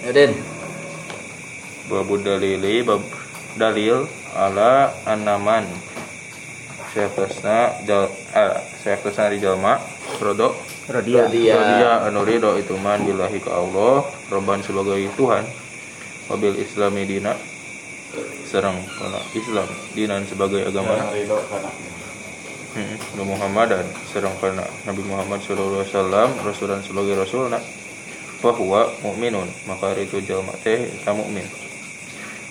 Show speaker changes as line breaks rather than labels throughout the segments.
Yadin.
babu dalili bab dalil ala anaman Syekhtosna jal ah, Syekhtosna di jalma Rodo
Rodia.
Rodia.
Rodia anu ridho itu man billahi ke Allah Robban sebagai Tuhan Wabil islami dina Serang kana Islam Dinan sebagai agama Hmm, Muhammadan serang kana Nabi Muhammad sallallahu alaihi wasallam rasulan sebagai rasulna bahwa mukminun maka itu jalma teh ta mukmin.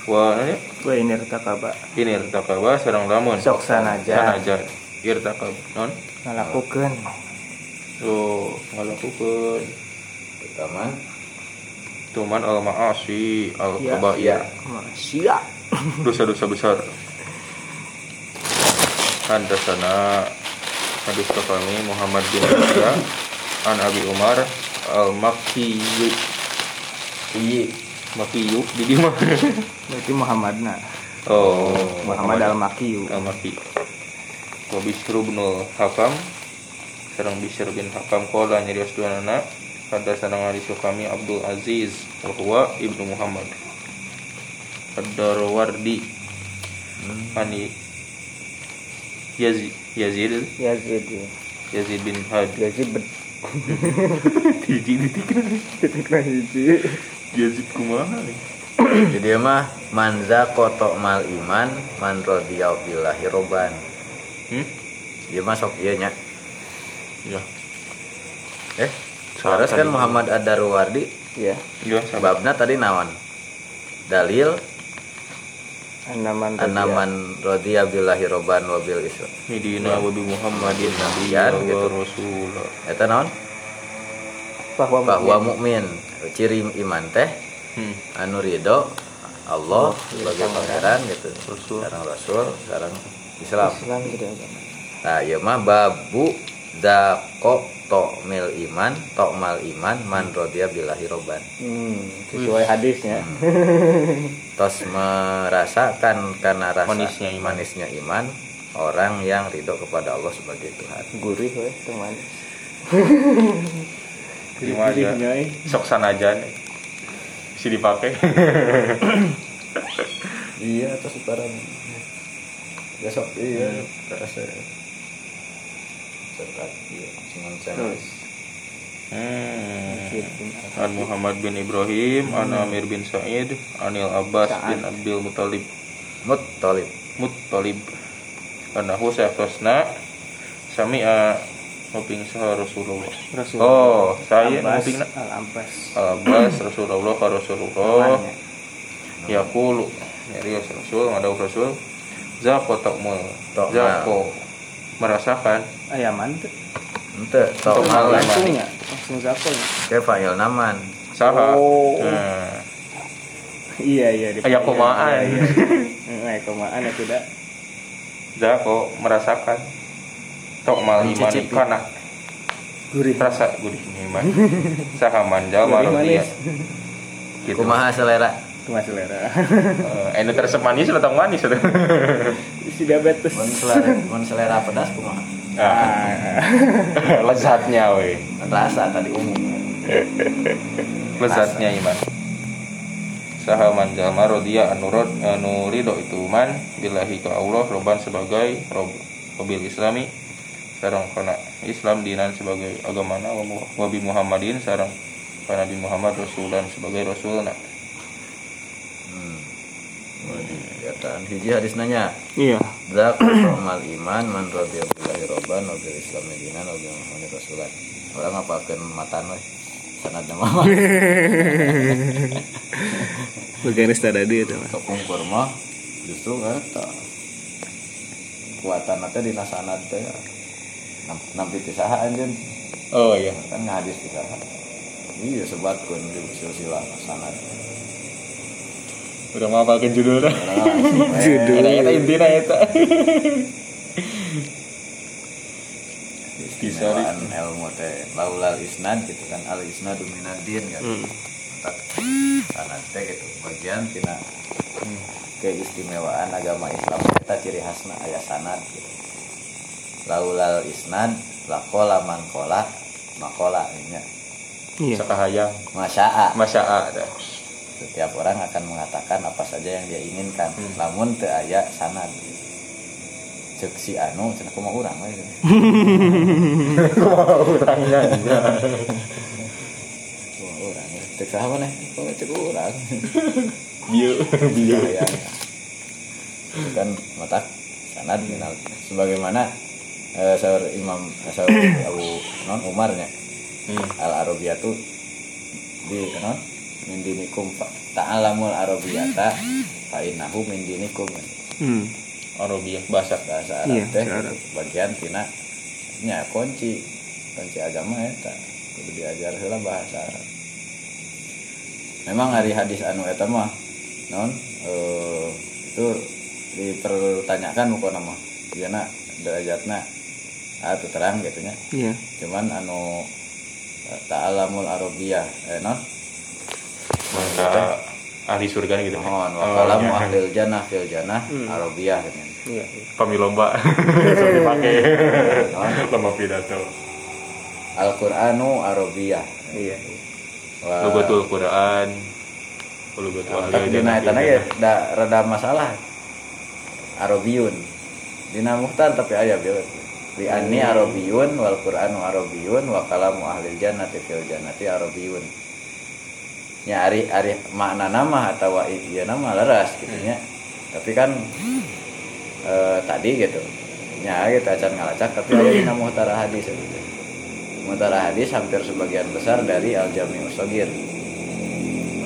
Wa nanya,
Wa ini takaba
ini irtakaba serang lamun.
Sok sanajan.
sanajan irtakab non?
Ngalakukeun.
So ngalakukeun.
Pertama.
tuman al maasi al
Ya,
kabair
masia.
dosa-dosa besar. Hadasana hadis kami Muhammad bin Yahya an Abi Umar al
Iya.
Makkiyu di mana
Berarti Muhammadna.
oh
Muhammad al-Makiyu.
al Makki wa Bishr bin Hakam sareng Bishr bin Hakam qala nyarios duanana hadasana hadis ke kami Abdul Aziz wa huwa ibnu Muhammad Ad-Darwardi ani Yazid Yazid
Yazid. ya.
Yazid bin Had
Yazid.
Hiji ditikna
Ketikna hiji.
Yazid kumaha
Jadi mah manza kotok mal iman man radiyau billahi roban.
hmm?
Dia masuk iya nya.
ya
Eh, Saras kan Muhammad Ad-Darwardi
Ya.
ya sahabat
babna tadi nawan. Dalil
Anaman
radiya billahi roban wa bil islam.
Midina wa bi Muhammadin
Nabiyan,
nabiyyan
gitu.
wa rasulah
Eta naon?
bahwa
Bahwa
mukmin.
ciri iman teh
hmm.
anu ridho Allah
Oh,
sebagai
iya,
pangeran gitu.
Rasul.
Sekarang Rasul, sekarang Islam.
Islam gitu agama.
Nah, ya mah babu dako tok mil iman, tok mal iman man rodiya billahi roban.
Hmm, sesuai hadisnya.
Tos merasakan karena rasa
Manisnya iman.
manisnya iman orang yang ridho kepada Allah sebagai Tuhan.
Gurih weh teman.
Gimana aja
eh.
sok sanajan si dipakai
Iya, atas sekarang besok iya rasa iya dengan
hmm.
Al-
An Muhammad bin Ibrahim An Amir bin Sa'id Anil Abbas bin Abdul Muttalib. Muttalib. Karena hu sayakosna Sami'a Nguping saha Rasulullah.
Rasul.
Oh saya nguping
Al-Abbas.
Abbas Rasulullah ka Rasulullah.
Lawannya.
Yaqulu. Nyari Rasul Ngadau Rasul. Zako takmul
Takmal.
Zako Merasakan
Ayaman tuh.
ente tok
Tok
mal
mal.
Langsung ya, langsung zakol.
ke fa'il naman
Saha
Oh.
Nah,
Iya iya. di-
Aya komaan.
Iya, iya. Aya komaan ya tidak.
Zako merasakan Tok mal iman. Kana
Gurih.
Rasa gurih iman Saha manjal marodia
manis.
Gitu
kumaha selera
Cuma selera.
Eh, Ini tersep manis atau manis atau?
si diabetes.
mun selera mun selera pedas kumaha
Ah, lezatnya weh.
Rasa tadi umum.
Lezatnya iman. Saha man jalma rodiya anu rod anu ridho itu man billahi ka Allah roban sebagai rob mobil islami. Sareng kana Islam dinan sebagai agamana. Wa mu- wa bi Muhammadin sareng kana Nabi Muhammad rasulan sebagai rasulna.
Hmm. Kelihatan hiji hadis nanya.
Iya.
Zak mal iman man radiya billahi robban wa bil islam dinan wa bi muhammadin rasulan. Orang ngapakeun matan we sanad nama
Bagian tadi itu mah.
tepung kurma justru eta kuatan nanti di nasanad teh Nam- nampi pisaha anjeun.
Oh iya.
Kan ngadis pisaha. Iya sebatkeun di silsilah sanad
udah mau pakai judulnya.
Judul.
Eta intina eta
istimewaan ilmu teh laulal isnad gitu kan al isnadu minadin kan. Tak sanad teh gitu. Bagian tina keistimewaan agama Islam kita ciri khasna aya sanad gitu. Laulal isnad lakola man kola makola nya
Iya.
sakahayang
masya'a.
Masya ada
setiap orang akan mengatakan apa saja yang dia inginkan.
Hmm.
namun teu aya sanad cek si anu cenah kumaha urang we.
Orangnya aja.
kumaha urang we. Cek saha maneh? Kok cek urang.
Bieu, bieu.
ya itu kan mata sanad minal. Sebagaimana eh, saur Imam eh, saur Abu non Umarnya
Hmm.
al arabiyatu di non min dinikum fa- ta'alamul arabiyata fa innahu min dinikum
Hmm.
Arabiah bahasa.
bahasa
Iya,
Arab teh
Arab.
gitu. bagian tina nya kunci kunci agama eta kudu diajar heula bahasa Arab memang hari hadis anu eta mah non eh, itu dipertanyakan muka nama biana derajatna ah itu terang gitu nya
Iya.
cuman anu eh, ta'alamul arabiyah eh non
Bahasa ahli surga gitu.
mohon wa
Oh,
kalamu
iya.
ahlil jannah fil jannah
Hmm.
arabiyah gitu
Iya.
Pamilomba. Dipakai. Lomba pidato.
Al-Qur'anu arabiyah
Iya.
Wah.
Lugatul Quran. Lugatul ahli
tapi dina
jannah,
eta ge
jannah.
da rada masalah Arabiyun dina muhtar tapi aya bil li anni Arabiyun wal Qur'anu Arabiyun wa kalamu ahlil jannati fil jannati Arabiyun nya ari ari makna nama atau ieu nama leras gitu nya tapi kan eh, tadi gitu. Nya kita acan ngalacak tapi aya dina muhtar hadis gitu. muhtar hadis hampir sebagian besar dari al jami usogir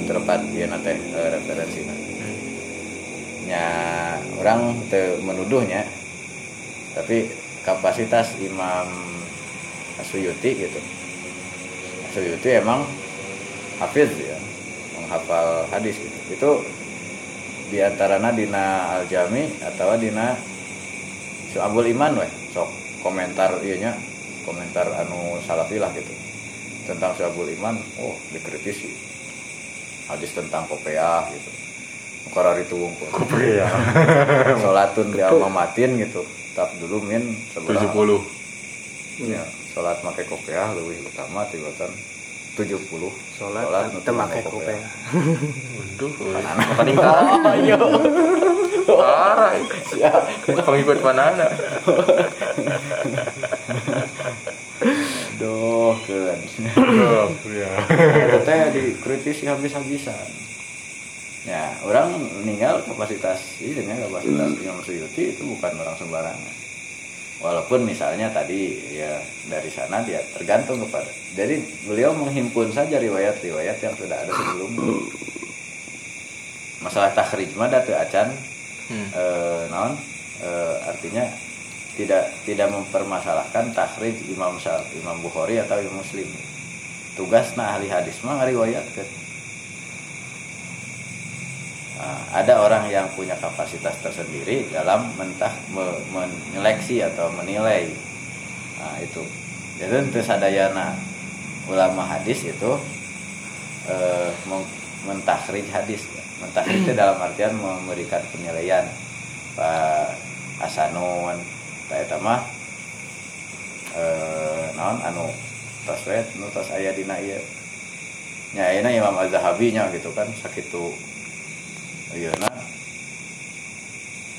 terlepas dia nate eh, referensinya nya orang te menuduhnya tapi kapasitas Imam Suyuti gitu. Suyuti emang hafiz ya. Menghafal hadis gitu. Itu di antaranya dina al jami atau dina Syu'abul Iman weh. Sok komentar iya nya komentar anu salafilah gitu. Tentang Syu'abul Iman oh dikritisi. Hadis tentang kopiah gitu. Mukarar itu wungkul.
Iya.
Sholatun di almamatin gitu. Tap dulu min sebelah.
70.
ya, Sholat make kopiah lebih utama tibatan 70
Sholat
nu
atau
teu
pakai
make
kopiah.
Waduh, makan tingkah.
Ayo
Parah. Pengikut panana.
Duh kan
Iya.
Itu teh dikritisi habis-habisan Ya, orang meninggal kapasitas ini ya kapasitas Imam Suyuti itu bukan orang sembarangan. Walaupun misalnya tadi ya dari sana dia tergantung kepada. Jadi beliau menghimpun saja riwayat-riwayat yang sudah ada sebelumnya. Masalah takhrij mah da teu acan
Hmm.
eh, naon eh, artinya tidak tidak mempermasalahkan takhrij Imam Imam Bukhari atau Imam Muslim. Tugasna ahli hadis mah ngariwayatkeun. Nah, ada orang yang punya kapasitas tersendiri dalam mentah me- menyeleksi atau menilai. Nah, itu. Jadi untuk sadayana ulama hadis itu eh, mentakhrij hadis. Mentakhrij itu dalam artian memberikan penilaian. Pak Hasanun Pak Eta mah eh, naon anu tos we nu tos aya dina ieu. Nya Imam Az-Zahabi gitu kan sakitu ayeuna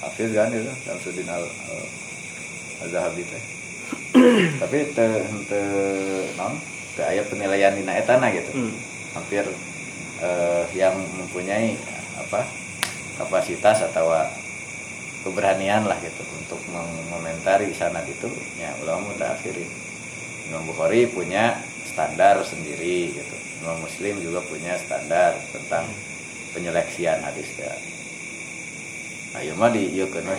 Hafiz kan itu Samsudin al, teh. Tapi te te naon teu aya penilaian dina etana gitu.
Hmm.
hampir eh, yang mempunyai apa kapasitas atau keberanian lah gitu untuk mengomentari sanad itu ya ulama akhirin. Imam Bukhari punya standar sendiri gitu. Imam Muslim juga punya standar tentang penyeleksian hadis ya. Ayo mah di ieu keun we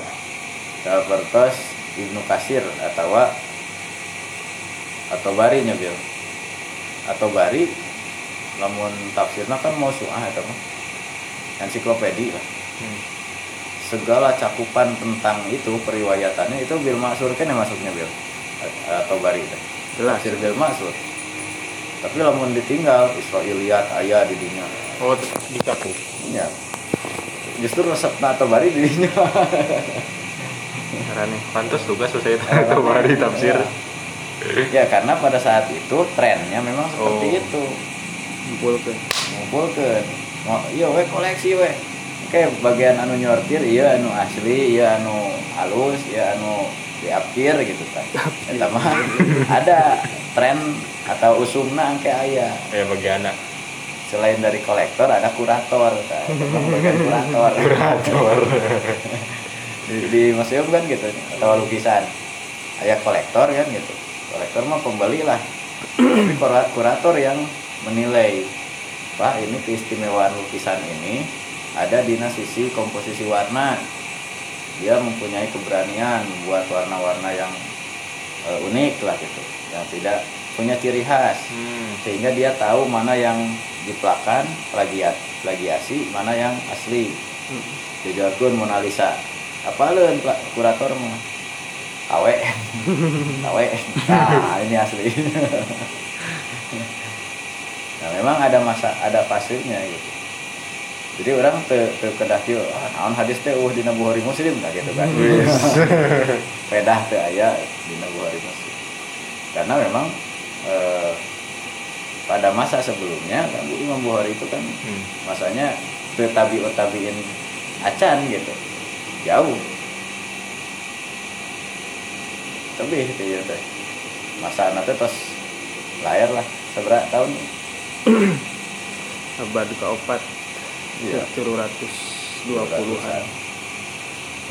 Sapertos Ibnu Kasir atau atau Bari nya Bil atau Bari lamun tafsirna kan mau suah eta mah. Ensiklopedi lah.
Hmm.
segala cakupan tentang itu periwayatannya itu bil maksur kan yang masuknya bil atau bari itu
Jelas.
bil maksur. Tapi lamun ditinggal Israiliyat ayah di dinya
Oh, dicakup.
ya. Justru resep atau bari di dinya
Karena pantas tugas selesai itu hari tafsir.
ya. Karena pada saat itu trennya memang seperti
Oh.
itu.
Kumpulkan.
ngumpulkan mau iya we koleksi we. Oke bagian anu nyortir iya anu asli iya anu halus iya anu diapkir gitu kan. Eta mah ada tren atau usumna angke aya.
Ya bagi anak
selain dari kolektor ada kurator kan bagian kurator.
Kurator.
Di, di museum kan gitu atau lukisan. Ayah kolektor kan gitu. Kolektor mah pembeli lah. Tapi kura- kurator yang menilai pak ini keistimewaan lukisan ini ada di sisi komposisi warna. Dia mempunyai keberanian membuat warna-warna yang eh, unik lah gitu. Yang tidak punya ciri khas.
Hmm.
sehingga dia tahu mana yang diplakan plagiat plagiasi mana yang asli. Dijargon Mona Lisa apa leun kurator mah awe. Awe. Nah ini asli. Nah memang ada masa ada fasenya gitu. Jadi orang te, te kedah kieu, ah naon hadis teh uh dina buhari muslim lah gitu kan. Pedah teh aya dina buhari muslim. Karena memang eh, pada masa sebelumnya kan Imam Bukhari itu kan
Hmm.
masanya tetabi tabiin acan gitu. Jauh. Tapi itu ya teh. Masa anak teh tos layar lah seberapa tahun.
Abad keempat
Iya.
tujuh ratus dua puluhan.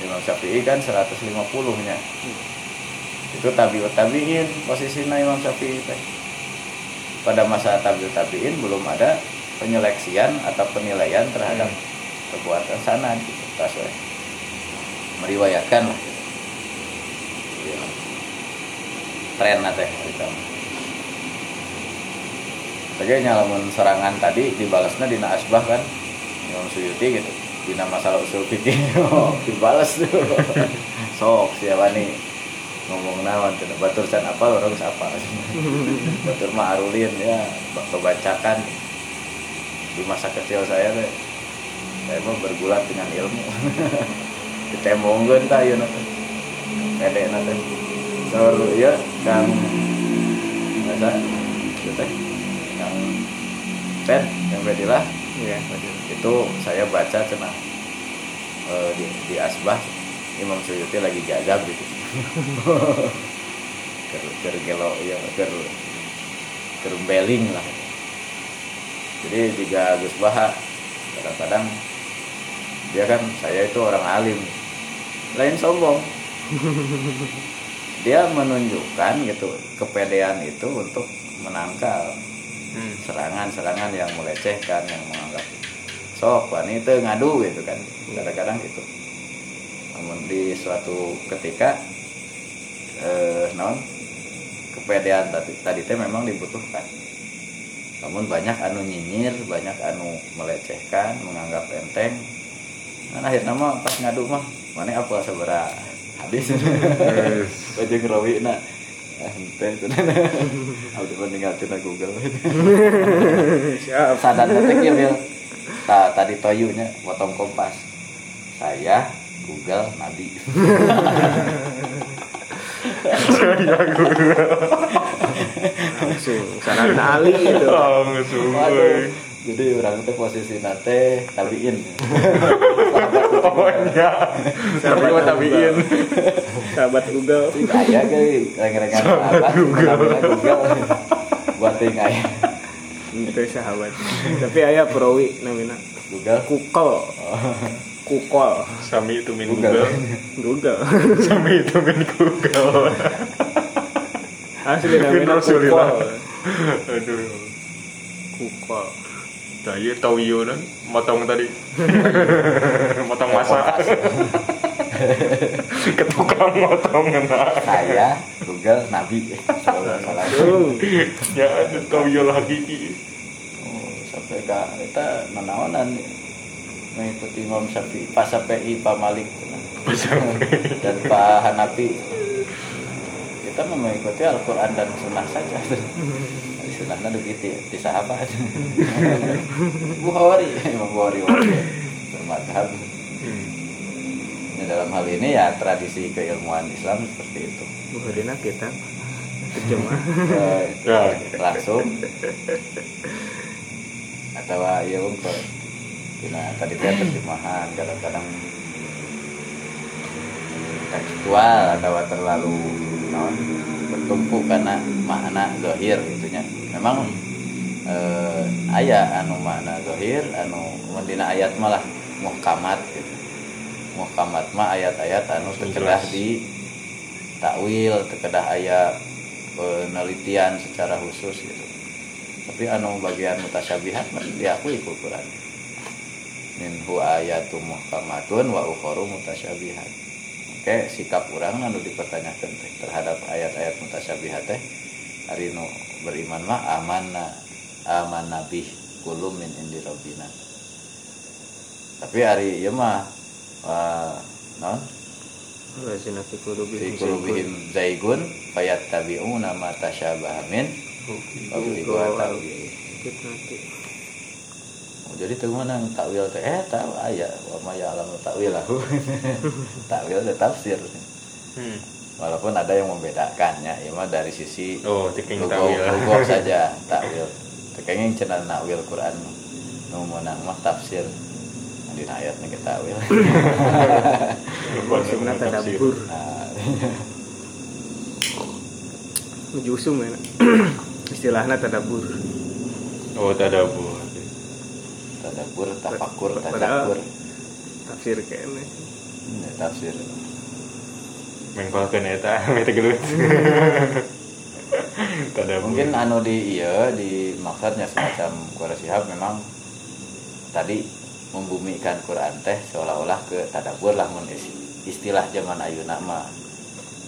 Imam Syafi'i kan 150 nya itu tabiut tabiin posisinya Imam Syafi'i teh. Pada masa tabiut tabiin belum ada penyeleksian atau penilaian terhadap perbuatan sanad gitu. Tas we. meriwayatkan. Lah Iya. tren lah teh kita. Tapi nyalamun serangan tadi dibalasnya dina asbah kan? Imam Suyuti gitu. Dina masalah usul fikih dibalas tuh. Sok siapa nih ngomong naon cenah batur can apa orang siapa batur mah arulin ya. Kebacakan di masa kecil saya teh saya mah bergulat dengan ilmu. Ditembongkeun tah ieu na teh. Pede na teh. Saur ieu kang masa ieu teh. Kang pen yang bedilah
ya
itu saya baca cenah eh, di, di asbah Imam Suyuti lagi gagap gitu ker ker gelo ya ker ker beling lah. Jadi jika Gus Baha kadang-kadang dia kan saya itu orang alim. Lain sombong dia menunjukkan gitu kepedean itu untuk menangkal
Hmm.
serangan-serangan yang melecehkan yang menganggap sok wanita ngadu gitu kan. Kadang-kadang gitu. Namun di suatu ketika eh non kepedean tadi tadi teh memang dibutuhkan. Namun banyak anu nyinyir banyak anu melecehkan menganggap enteng. Nah akhirnya mah pas ngadu mah mana apa seberapa hadis baju ngerawi nah ente aku tuh tinggal cina Google.
Siap.
Sadar detik ya Bil Ta- tadi toyunya potong kompas. Saya Google Nabi
langsung saran Ali itu
langsung
Waduh. jadi orang itu posisi nate tabiin.
Oh iya tapi gua tabiin
sahabat Google.
Kaya kali rengen-rengen apa namanya Google buat tinggal
itu sahabat tapi ayah perawi namanya
Google.
Kukol kukol
sami itu min
Google.
Google. Sami itu min Google.
Asli namanya kukol
aduh.
Kukol
Nah, iya tahu iya kan motong tadi. Motong masa ketukang motong kena
saya Google Nabi.
Ya tahu iya lagi.
Oh, sampai ke kita menawanan mengikuti Imam Syafi'i Pak Syafi'i Pak Malik. Dan Pak Hanafi. Kita mau mengikuti Al-Quran dan Sunnah saja. Di Sunnahnya begitu di sahabat. Bukhari. Imam Bukhari bermadhab. Nah, dalam hal ini ya tradisi keilmuan Islam seperti itu.
Bukhari kita terjemah
Ya.
langsung. Atau ya unggul Nah, tadi teh terjemahan kadang-kadang tekstual atau terlalu non bertumpu karena makna zahir gitunya. Memang eh, aya anu makna zahir anu mendina ayat malah muhkamat gitu. Muhkamat mah ayat-ayat anu
Jelas.
di takwil, terkedah ayat penelitian secara khusus gitu. Tapi anu bagian mutasyabihat diakui ku Quran. Minhu ayatu muhkamatun wa ukharu mutasyabihat. Oke, sikap orang anu dipertanyakan teh terhadap ayat-ayat mutasyabihat teh. Hari nu beriman mah amanna aman nabi kulum min indi rabbina. Tapi hari ieu mah naon?
Wazina fi qulubihim
zaigun fayattabi'una ma tasyabaha min wa ibtigha ta'wil.
Dikit nanti.
Oh, jadi tuh mana yang takwil teh eh tahu aya wa ma ya'lamu takwil aku. takwil teh tafsir.
Hmm.
Walaupun ada yang membedakannya, ya mah dari sisi
Oh, tawil.
logo saja takwil. Yang cenah nakwil Quran nu meunang mah tafsir. Dina ayatnya kita takwil.
Maksudna tadabbur.
Nah,
Jusum ya. Istilahnya tadabbur.
Oh, tadabbur.
Tadabbur, tafakur, tazakur.
Tafsir kayaknya.
Ini tafsir.
Mengpalkeun eta eta gelut.
Mungkin anu di iya di maksudnya semacam Qur'an Sihab memang tadi membumikan Quran teh seolah-olah ke tadabur lah istilah zaman ayeuna mah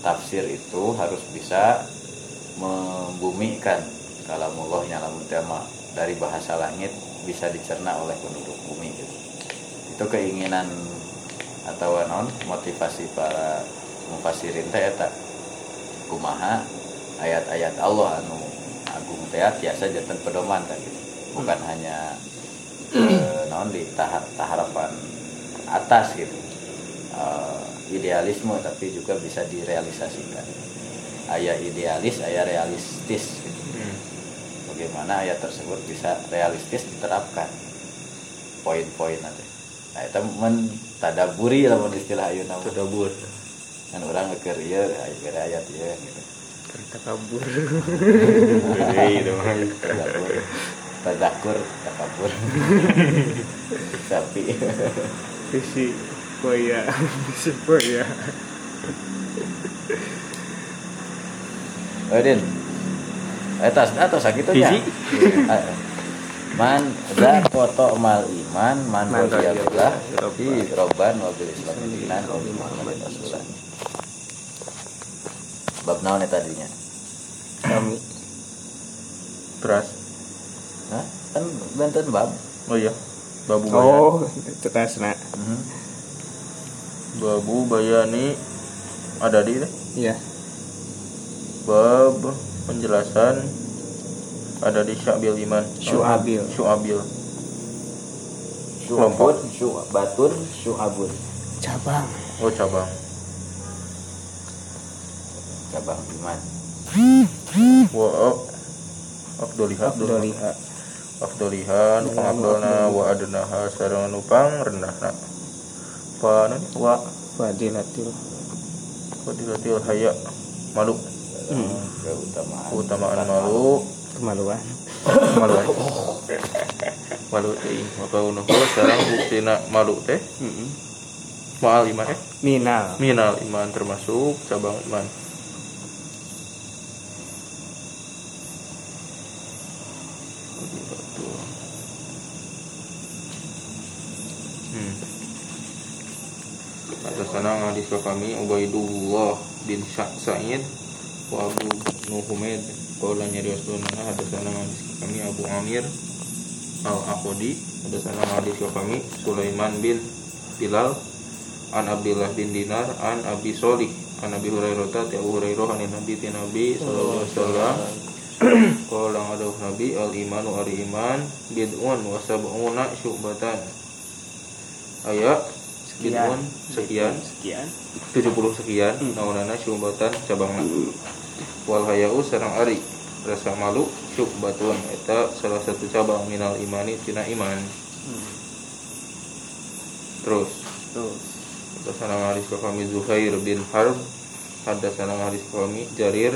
tafsir itu harus bisa membumikan kalamullah lamun teh mah dari bahasa langit bisa dicerna oleh penduduk bumi gitu. Itu keinginan atau non motivasi para mufasirin teh eta kumaha ayat-ayat Allah anu agung teh biasa janten pedoman kan gitu. Bukan hanya eh, naon di tahap tahapan atas gitu. Eh, idealisme tapi juga bisa direalisasikan. Ayat idealis, ayat realistis gitu.
Hmm.
Bagaimana ayat tersebut bisa realistis diterapkan. Poin-poin nanti. Nah, itu men tadaburi lah mun istilah ayeuna mah.
Tadabbur.
kan orang ngekeur ieu ayat ayat ieu gitu.
Takabur.
Gede itu mah.
Tadakur, takabur. Sapi.
Visi boya. Visi boya.
Oh, Eta atau sakit nya.
Hiji.
Man za foto mal iman man radiya fi robban wa bil islam dinan wa bi muhammadin rasulullah. Bab naon eta tadinya?
Kami.
Teras.
Hah? Kan benten bab.
Oh iya. Babu bayan.
Oh, tetasna.
Mhm.
Babu bayani ada di.
Iya.
Bab penjelasan ada di Syabil Iman.
Syu'abil.
Syu'abil.
Syu'abun, syu'batun, syu'abun.
Cabang.
Oh cabang.
Cabang iman.
Wa. Afdoliha
Abdoliha.
Afdoliha nu pangabdolna wa adnaha sareng nu rendah Pa anu wa
Fadilatil.
fadilatil haya malu
Hmm.
Keutamaan.
keutamaan malu
Kemaluan.
malu aja. malu teh maka unuhul sareng buktina malu teh maal iman eh
Minal.
minal iman termasuk cabang iman Hmm. Atas sana ke kami Ubaidullah bin Sa- Sa'id wa Abu Nuhumed Qala nyari Rasulullah atas sana hadis kami Abu Amir Al Aqodi atas sana hadis kami Sulaiman bin Bilal An Abdullah bin Dinar An Abi Solih An Abi Hurairah ta Abu Hurairah An Nabi ti Nabi sallallahu alaihi wasallam. Qala ada Nabi al imanu ari iman bid'un wa sab'una syu'batan. Ayat bid'un sekian.
Sekian.
70 sekian naunana syu'batan cabangna wal hayau sareng ari. Rasa malu syu'batun eta salah satu cabang minal imani tina iman. Terus.
Terus.
Hadasana hadis kami Zuhair bin Harb. Hadasana hadis kami Jarir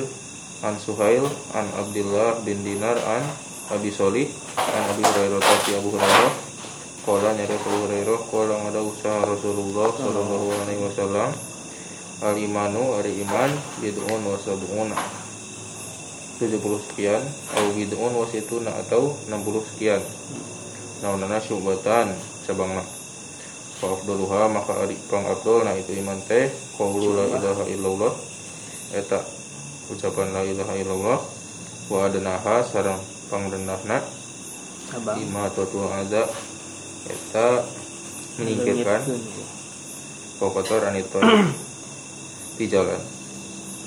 An Suhail An Abdullah bin Dinar An Abi Solih An Abi Hurairah Tati Abu Hurairah. Kala nyari Abu Hurairah Kala ada usaha Rasulullah Sallallahu alaihi wasallam Al imanu ari iman Bid'un wa sab'una 70 sekian Au bid'un wa situna atau 60 sekian. Naunana syubatan Sabangna Fa'afdoluha maka ari pang abdol nah itu iman teh Qaulu la ilaha illallah. Eta ucapan la ilaha illallah Wa adanaha sarang pangrendahna. Ima tutul ada Eta menyingkirkan Kokotor anitoy Di jalan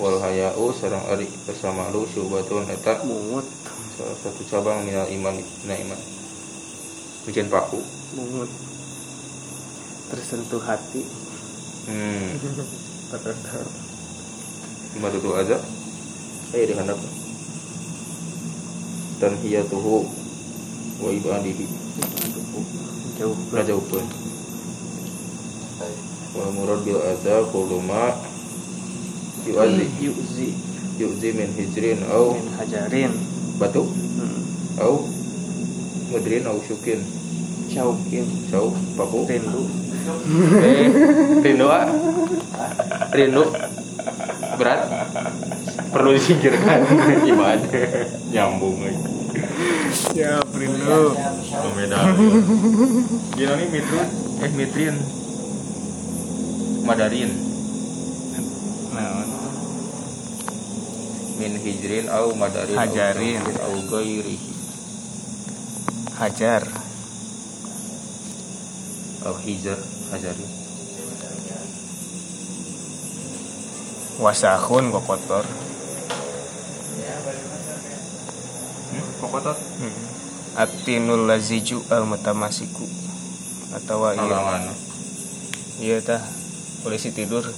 Wal hayau sarang ari bersama lu syubatun eta
Mungut.
salah satu cabang minal iman na iman Bikin paku
Mungut. Tersentuh hati.
Hmm. Lima tutul aja Eh dihandap Dan hiyatuhu Wa ibadihi
Jauh.
Rajaukeun Wal murad bil adza kullu ma yu'adzi
Yuzi.
yu'zi min hijrin au
Min hajarin.
batu?
Hmm.
au mudrin au syukin.
Caukin.
sau paku?
Rindu.
eh rindu ah. Rindu. Berat? Perlu disingkirkan. Iman. Nyambung lagi.
Ya, rindu.
beda. Gila nih mitrin eh mitrin. Madarin min hijrin au madarin
Hajarin.
au gairi
hajar.
au hijar hajarin
Wasahun kok kotor.
hmm? kokotot
Hmm. Atinul laziju al mutamasiku atau iya
halangan
iya tah polisi tidur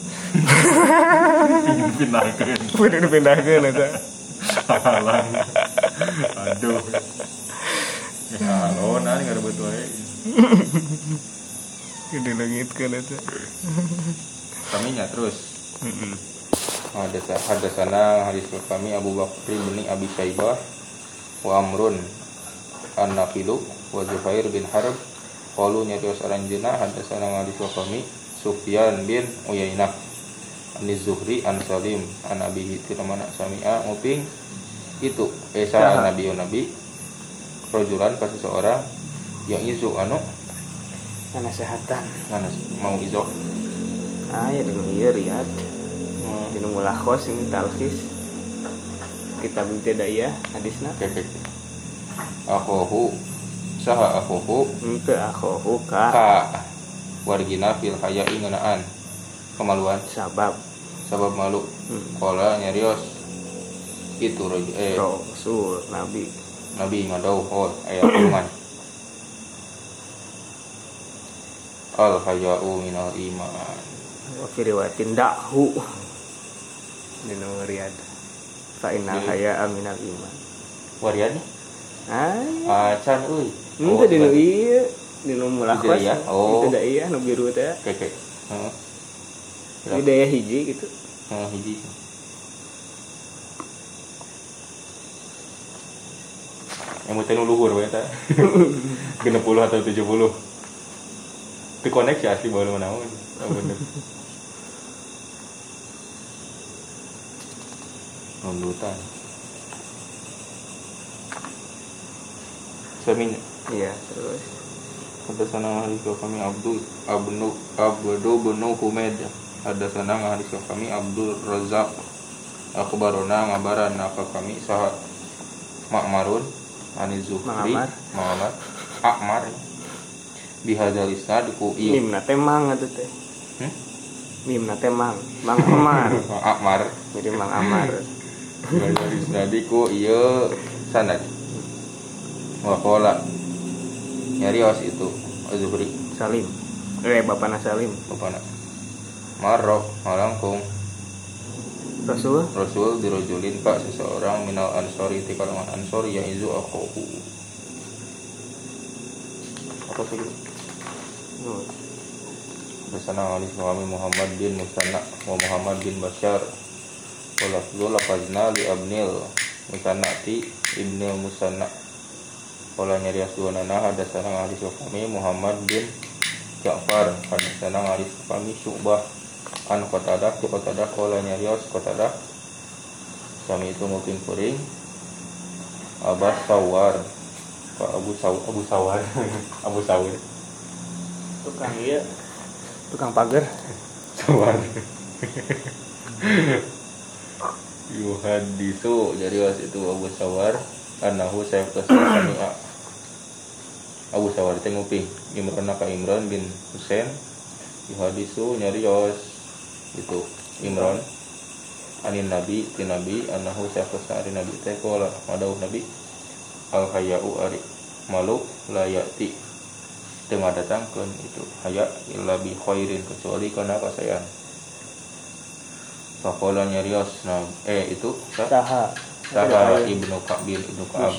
udah dipindahkan eta
halang aduh. Ya halo nah nggak ada betul
di langit kan eta
kami nya terus. Ada ada sana hadis kami Abu Bakr bin Abi Syaibah wa Amrun an Nafilu wa Zuhair bin Harb qalu nyarios aranjeuna hadasana hadis kami Sufyan bin Uyainah an Zuhri an Salim an Abi Hitir mana sami'a nguping. Itu esa
Ya.
nabi nabi. Rojulan ke seseorang yang izu anu?
Kesehatan
mana mau izo
ah ya dengan iya riad di mulakos ini talkis kita binti daya hadisna.
Akhohu saha akhohu?
Itu akhohu ka
ka wargina fil hayai ngeunaan kemaluan.
Sabab
sabab malu
hmm.
kola nyarios. Itu roj eh
rasul nabi.
Nabi ngadau oh ayat firman. Al hayau minal iman.
Wa fi riwayatin dahu. Di nomor riad fa inna
Di-
haya aminal iman.
Warian
ah.
Acan euy
itu di nu iya. Di nu mulakos.
Itu? Oh.
itu daya nu biru teh
Heeh.
Di daya hiji gitu.
Heeh, hiji. Yang mau luhur we eta 60 atau 70 itu koneksi asli baru naon oh, bener. Nundutan Saminya
iya terus.
Ada sana kami Abdul Abnu Abdu benu Humaid ada sana hadis kami Abdul Razak Akhbarona ngabaran. Apa kami? Sahat Ma'marun Ani Zuhri.
Ma'amar
Akmar Bihadzal isnad ku ieu
mimna teh mang atuh teh.
Hmm?
mimna teh mang mang amar.
Akmar
jadi mang amar.
Bihadzal isnad ku ieu sanad. Wa qala. Nyarios itu Zuhri.
Salim. Eh bapana salim.
Bapana Marok malangkung.
Rasul?
Rasul dirojulin pak seseorang minal ansori di kalangan ansori yang izu akhohu apa sih Hasanah Ali Suami Muhammad bin Musanna wa Muhammad bin Bashar. Wa lafzu lafazna li abnil Musanna ti ibnil Musanna. Wala nyarias dua nana hadasana Muhammad bin Ja'far. Hadasana Ali Suami Syu'bah an Qatadah tu Qatadah wala nyarias Qatadah Sami itu mungkin kuring Abbas Sawar. Pak Abu Saw Abu Sawar. Abu Sawir
tukang iya. Tukang pagar.
Sawar. Yuhadisu jadi was itu Abu Sawar. Anahu saya sami'a. Abu Sawar itu nguping. Imran ka Imran bin Husain. Yuhadisu nyarios itu Imran anin nabi ti nabi anahu saya ari nabi. Teh kola madau nabi. Al hayau ari malu layati tengah datangkan itu. Haya illa bi khairin kecuali karena kasayang Fakola nyarios nah eh itu sah
saha.
Saha ibnu Ka'ab bin ibnu Ka'ab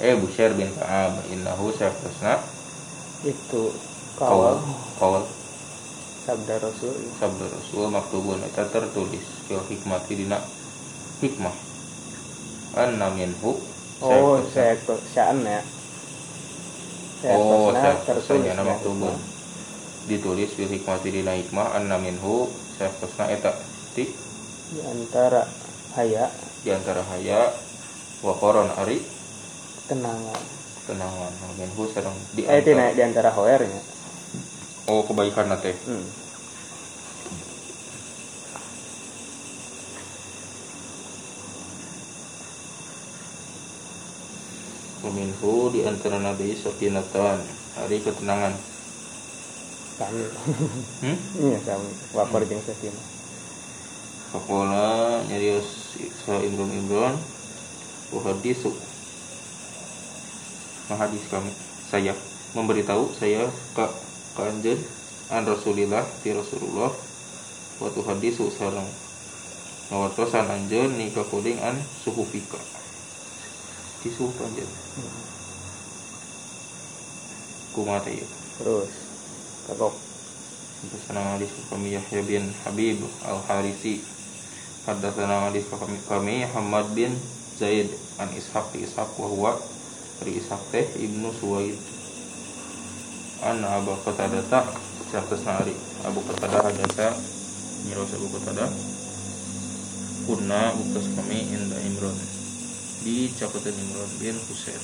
eh Busyair bin Ka'ab innahu sayfasna
itu.
Kawal
kawal sabda rasul.
Sabda Rasul maktubun eta tertulis fil hikmati dina hikmah. Anna minhu
oh saya saan ya.
Oh, saya
tertulis
nama
ya.
tubun. Ditulis fil hikmati dina hikmah anna minhu sayfasna eta ti
di antara haya.
di antara haya wa koron ari
kenangan.
tenangan minhu sareng di
eh
antara
di antara hoernya
oh kebaikan teh.
Hmm.
Minhu di antara nabi sakinatan hari ketenangan.
Kami.
Hmm?
iya kami. Wapar jeung sakinah
Fakola nyarios sa Imron Imron. Uhadisu Mahadis kami. Saya. Memberitahu saya Ke Kanjen An Rasulillah Ti Rasulullah. Waktu hadisu sarang Ngawartosan anjen Nika kuding an suhu fika Di suhu anjen Kumata ya
terus kakok
Haddatsana hadis kami Yahya bin Habib Al-Harisi. Haddatsana hadis kami kami Hamad bin Zaid an Ishaq Ishaq wa huwa Ishaq teh Ibnu Suwaid an Abu Qatadah ta Syaftasna ari Abu Qatadah hadasa Nyiros Abu Qatadah. Kunna buktas kami Inda Imron di Cakutan Imron bin Husain.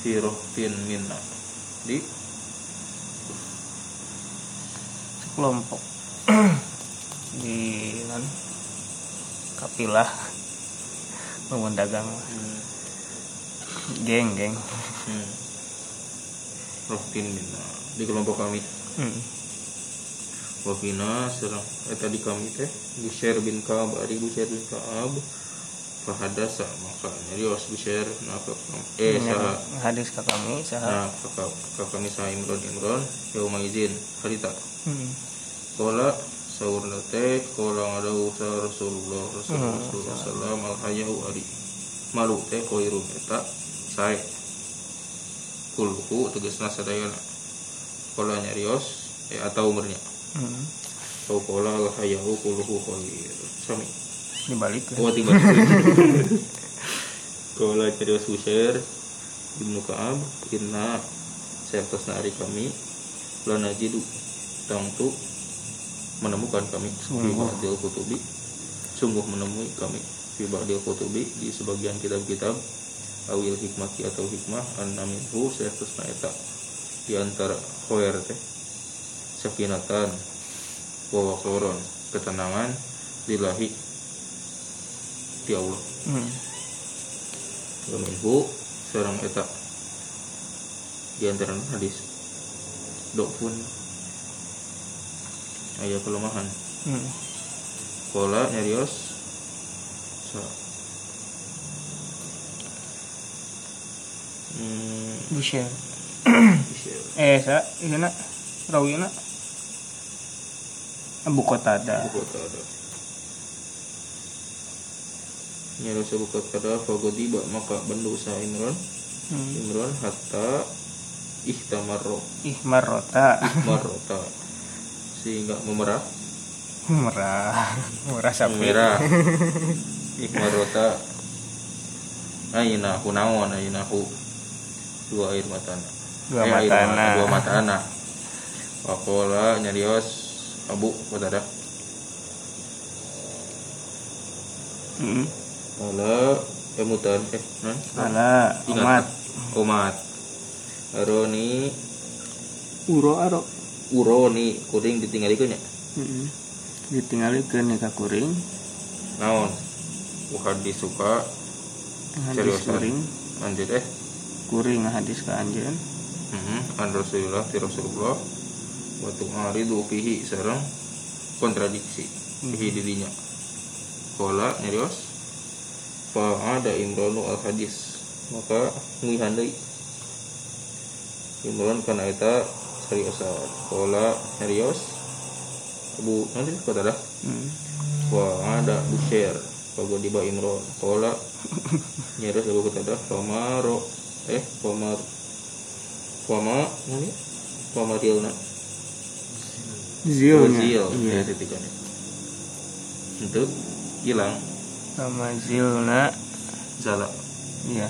Firoh bin Minna. Di
kelompok di non kapilah. Bangun dagang geng geng.
Hmm. Rohkin minna di kelompok kami.
Hmm.
Wafina serang eh tadi kami teh Busyair bin Kaab ari Busyair bin Kaab. Fahadasa maka nyarios Busyair nah ke eh saha.
hadis ke kami saha.
Nah ke, ke kami saha Imron Imron yauma izin harita.
Hmm.
Kola sahur teh kola ngadau sa Rasulullah Rasulullah
Hmm.
Rasulullah sallam al hayau ari. Malu teh koirum eta sae kulhu tegasna sadayana kola nyarios eh atau umurnya?
Hmm.
Kau kola al hayau kulhu koir sami
dibalik
oh tiba kola nyarios Busyair Ibnu Ka'ab inna saya hari kami lana jidu tangtu menemukan kami. Fi
Sungguh.
ba'dil kutubi. Sungguh menemui kami. Fi ba'dil kutubi di sebagian kitab-kitab awil hikmati atau hikmah an minhu sayfusna eta di antara khair teh sakinatan wa waqaron ketenangan lillahi di Allah.
Hmm.
wa minhu sareng eta. Di antara hadis dok pun ayat kelemahan.
Hmm.
Kola nyarios sa hmm, bisa
eh sa iya nak? Rawina Abu Qatada.
Buku ada nyarios buku kada fagodiba maka bendu sa Imran.
Hmm.
Imran hatta ihtamarro
ihmar rota
marrota sehingga memerah.
Merah merah sapi
merah ikmarota ainahu naon ainahu dua air matana
Dua
Eh, mata- dua matana wakola nyarios abu kota dah
Mm.
Ala emutan eh non?
Ala umat
umat Aroni.
Uro aro.
Uroni kuring ditinggalikeun nya
Mm. ditinggalikeun ka kuring.
Naon? Uhadi suka
hadis
Seriusan?
kuring
lanjut eh
kuring hadis ka anjeun
Mhm, an Rasulullah ti Rasulullah waktu ngaridu fihi sareng kontradiksi fihi dirinya. Kola nyarios fa ada Imranu al hadis maka nguihan deui Imran kana eta seriusan Kola nyarios Abu nanti kata dah.
Mm.
wa ada Bushair Pago di Imron. Kola nyarios Abu kata dah. Famaro eh Famar Fama nani? Famarielna
zil
Zil
iya.
ya. Titiknya itu hilang.
Sama zilna
zala.
Iya.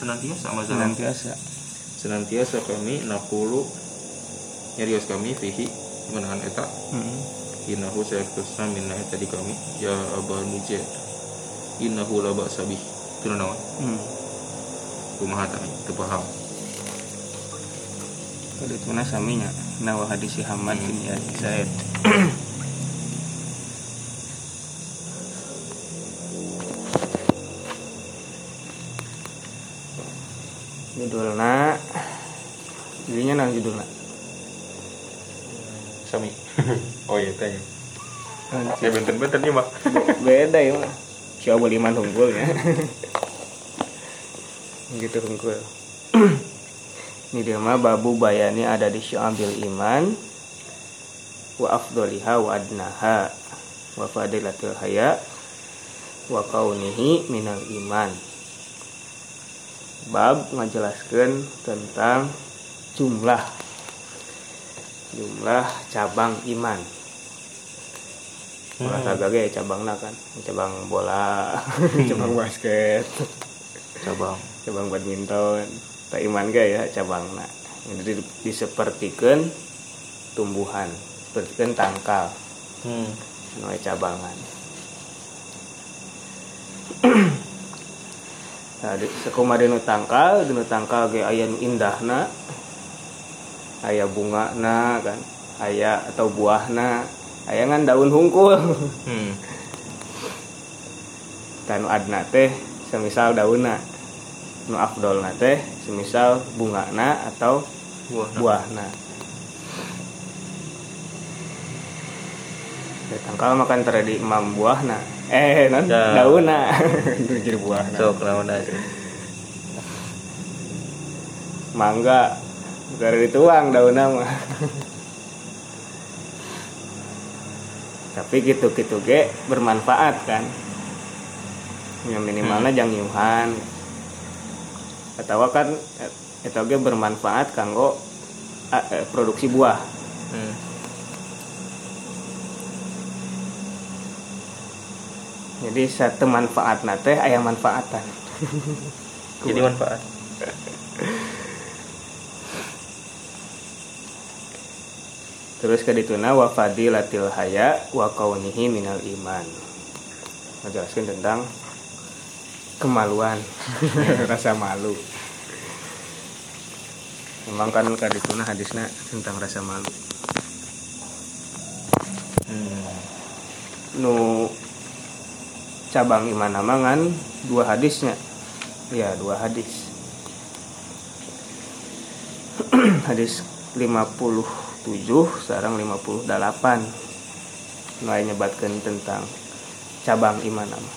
Senantiasa sama zala.
Senantiasa.
Senantiasa kami nakulu nyarios kami fihi menahan eta.
Mm.
innahu sayaktusna minna eta di kami. Ya aba nujet innahu la ba'sa bih itu naon
Mm.
Kumaha teu paham
Kalau itu na saminya. Nawa hadis si Hamad bin ya Zaid. Judulnya nang judulna.
Sami. Oh iya tanya ya benten-benten nih mah
beda ya mah siapa liman hunggulnya gitu hunggul ini dia mah babu bayani ada di syambil iman. Wa afdoliha wa adnaha. Wa fadilatul haya. Wa kaunihi minal iman. Bab ngajelaskan tentang jumlah. Jumlah cabang iman. Olahraga ge cabangna kan. Cabang bola cabang basket.
Cabang
cabang badminton. Tak iman ge ya cabangna jadi disepertikeun tumbuhan sepertikeun tangkal.
Hmm.
cabangan. Nah di sakumaha dinu tangkal dinu tangkal ge aya nu indahna aya bungana kan? Aya atau buahna aya ngan daun hungkul.
Hmm.
dan nu adna teh semisal daunna nu afdolna teh semisal bungana atau
buah
buahna. Ya, tangkal makan terjadi imam buahna. Eh non
Ya.
daunna. Itu jadi buahna.
Sok naon aja.
Mangga. Gara dituang daunna mah. Tapi gitu-gitu ge bermanfaat kan. Yang minimalnya
Hmm.
jang nyuhan atau kan itu ge bermanfaat kanggo eh, produksi buah.
Hmm.
jadi satu manfaat nate ayah manfaatan.
Jadi manfaat.
Terus ke dituna wa fadilatil haya wa kaunihi minal iman. Menjelaskan tentang kemaluan rasa malu memang kan ke dituna hadisnya tentang rasa malu.
Hmm.
nu cabang iman namangan dua hadisnya. Ya dua hadis. Hadis 57 sekarang 58 mulai nyebatkan tentang cabang iman nama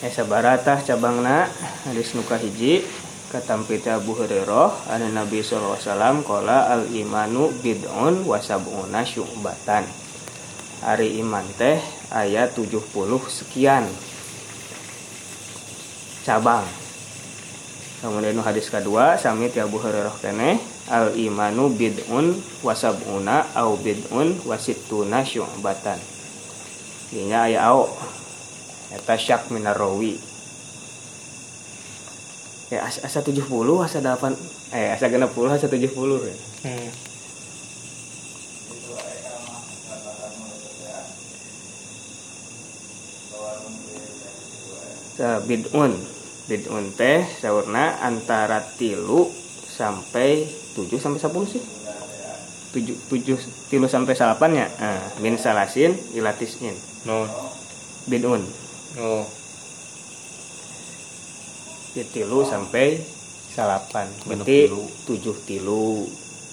eh sabaratah cabangna hadis nuka hiji katampita Abu Hurairah anu Nabi sallallahu alaihi wasallam al imanu bid'un wa sab'una syu'batan. Hari iman teh ayat 70 sekian. Cabang. Kemudian hadis kedua sami ti Abu Hurairah kene al imanu bid'un wasabuna au bid'un wasittuna syu'batan. Dinya aya au. Eta syak minar rawi ya asa, asa 70 asa 8 eh asa 60 asa 70 ya.
Hmm.
Bid'un bid'un teh saurna antara tilu sampai 7 sampai 10 sih 7 7 tilu sampai salapan ya nah, min salasin ilatisnin
Non.
bid'un
Oh.
Di tilu sampai salapan. Berarti tujuh tilu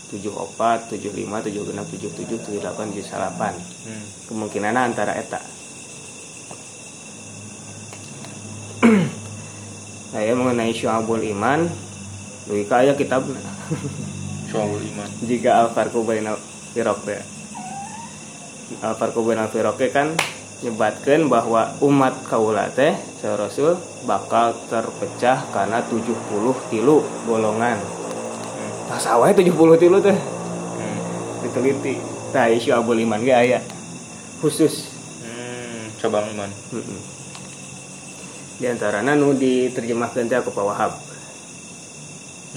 tujuh opat tujuh lima tujuh genap tujuh tujuh tujuh delapan tujuh salapan.
Hmm.
kemungkinan antara eta. Saya mengenai syu'abul iman Lui kaya kitabna.
Syawul iman.
jika al farqu bainal firaq al farqu bainal firaq kan nyebatkan bahwa umat kaula teh rasul bakal terpecah karena 70 tilu golongan
Hmm.
nah sawah 70 tilu teh
Hmm.
diteliti nah isu abul iman ge aya khusus
Hmm. Cabang iman.
Mm-mm. di antarana nu diterjemahkeun teh ku Pak Wahab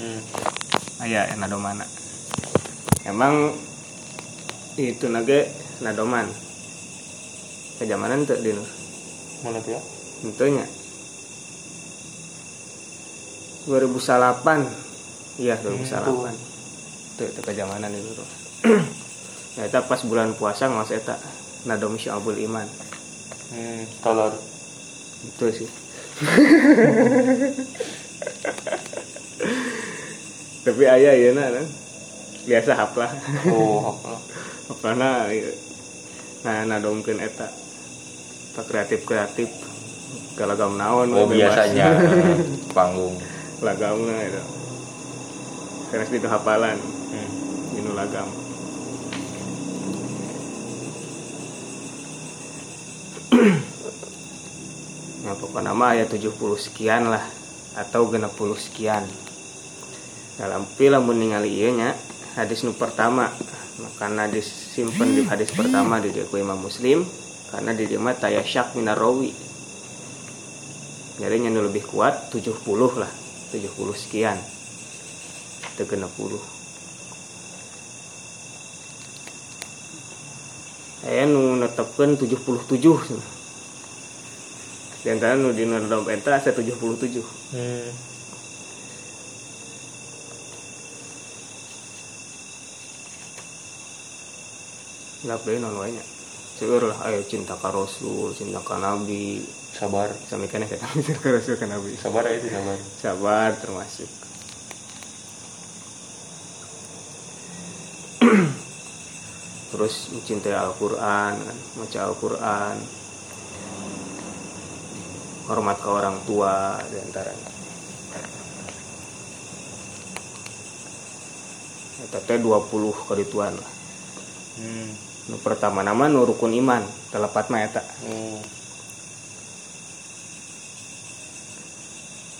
Hmm.
aya yang nadomana emang itu nage nadoman kejamanan tuh di
Mana tuh ya?
tentunya. 2008 iya 2008 itu itu kejamanan itu tuh. Ya eta pas bulan puasa nggak eta. Nadom syabul iman.
Hmm. Kolor.
itu sih. Tapi ayah ya nah, nah. biasa haplah.
Oh, apa?
karena nah nadomkeun eta kreatif kreatif galagam naon
Oh, biasanya. Panggung.
lagamna itu. Karena itu hafalan.
Hmm.
dinu lagam. Nah pokoknya nama ayat 70 sekian lah. Atau 60 sekian. Dalam film meninggali ieu nya hadis nu pertama. Karena disimpan di hadis pertama di Imam Muslim karena di dia mah tayasyak minar rawi jadi yang lebih kuat 70 lah. 70 sekian. Itu 60 saya nu netepkeun 77 di antara nu di dalam penta saya 77
Hmm.
nggak boleh non wanya seueur lah ayo cinta ka rasul cinta ka nabi
Sabar.
sami kana kita cinta ka rasul ka nabi
Sabar ya itu sabar.
sabar termasuk terus mencintai Al-Quran kan, baca Al-Quran hormat ke orang tua di antaranya Eta 20 kerituan lah
Hmm.
Nu pertama nama nu rukun iman telepat mah eta.
Oh.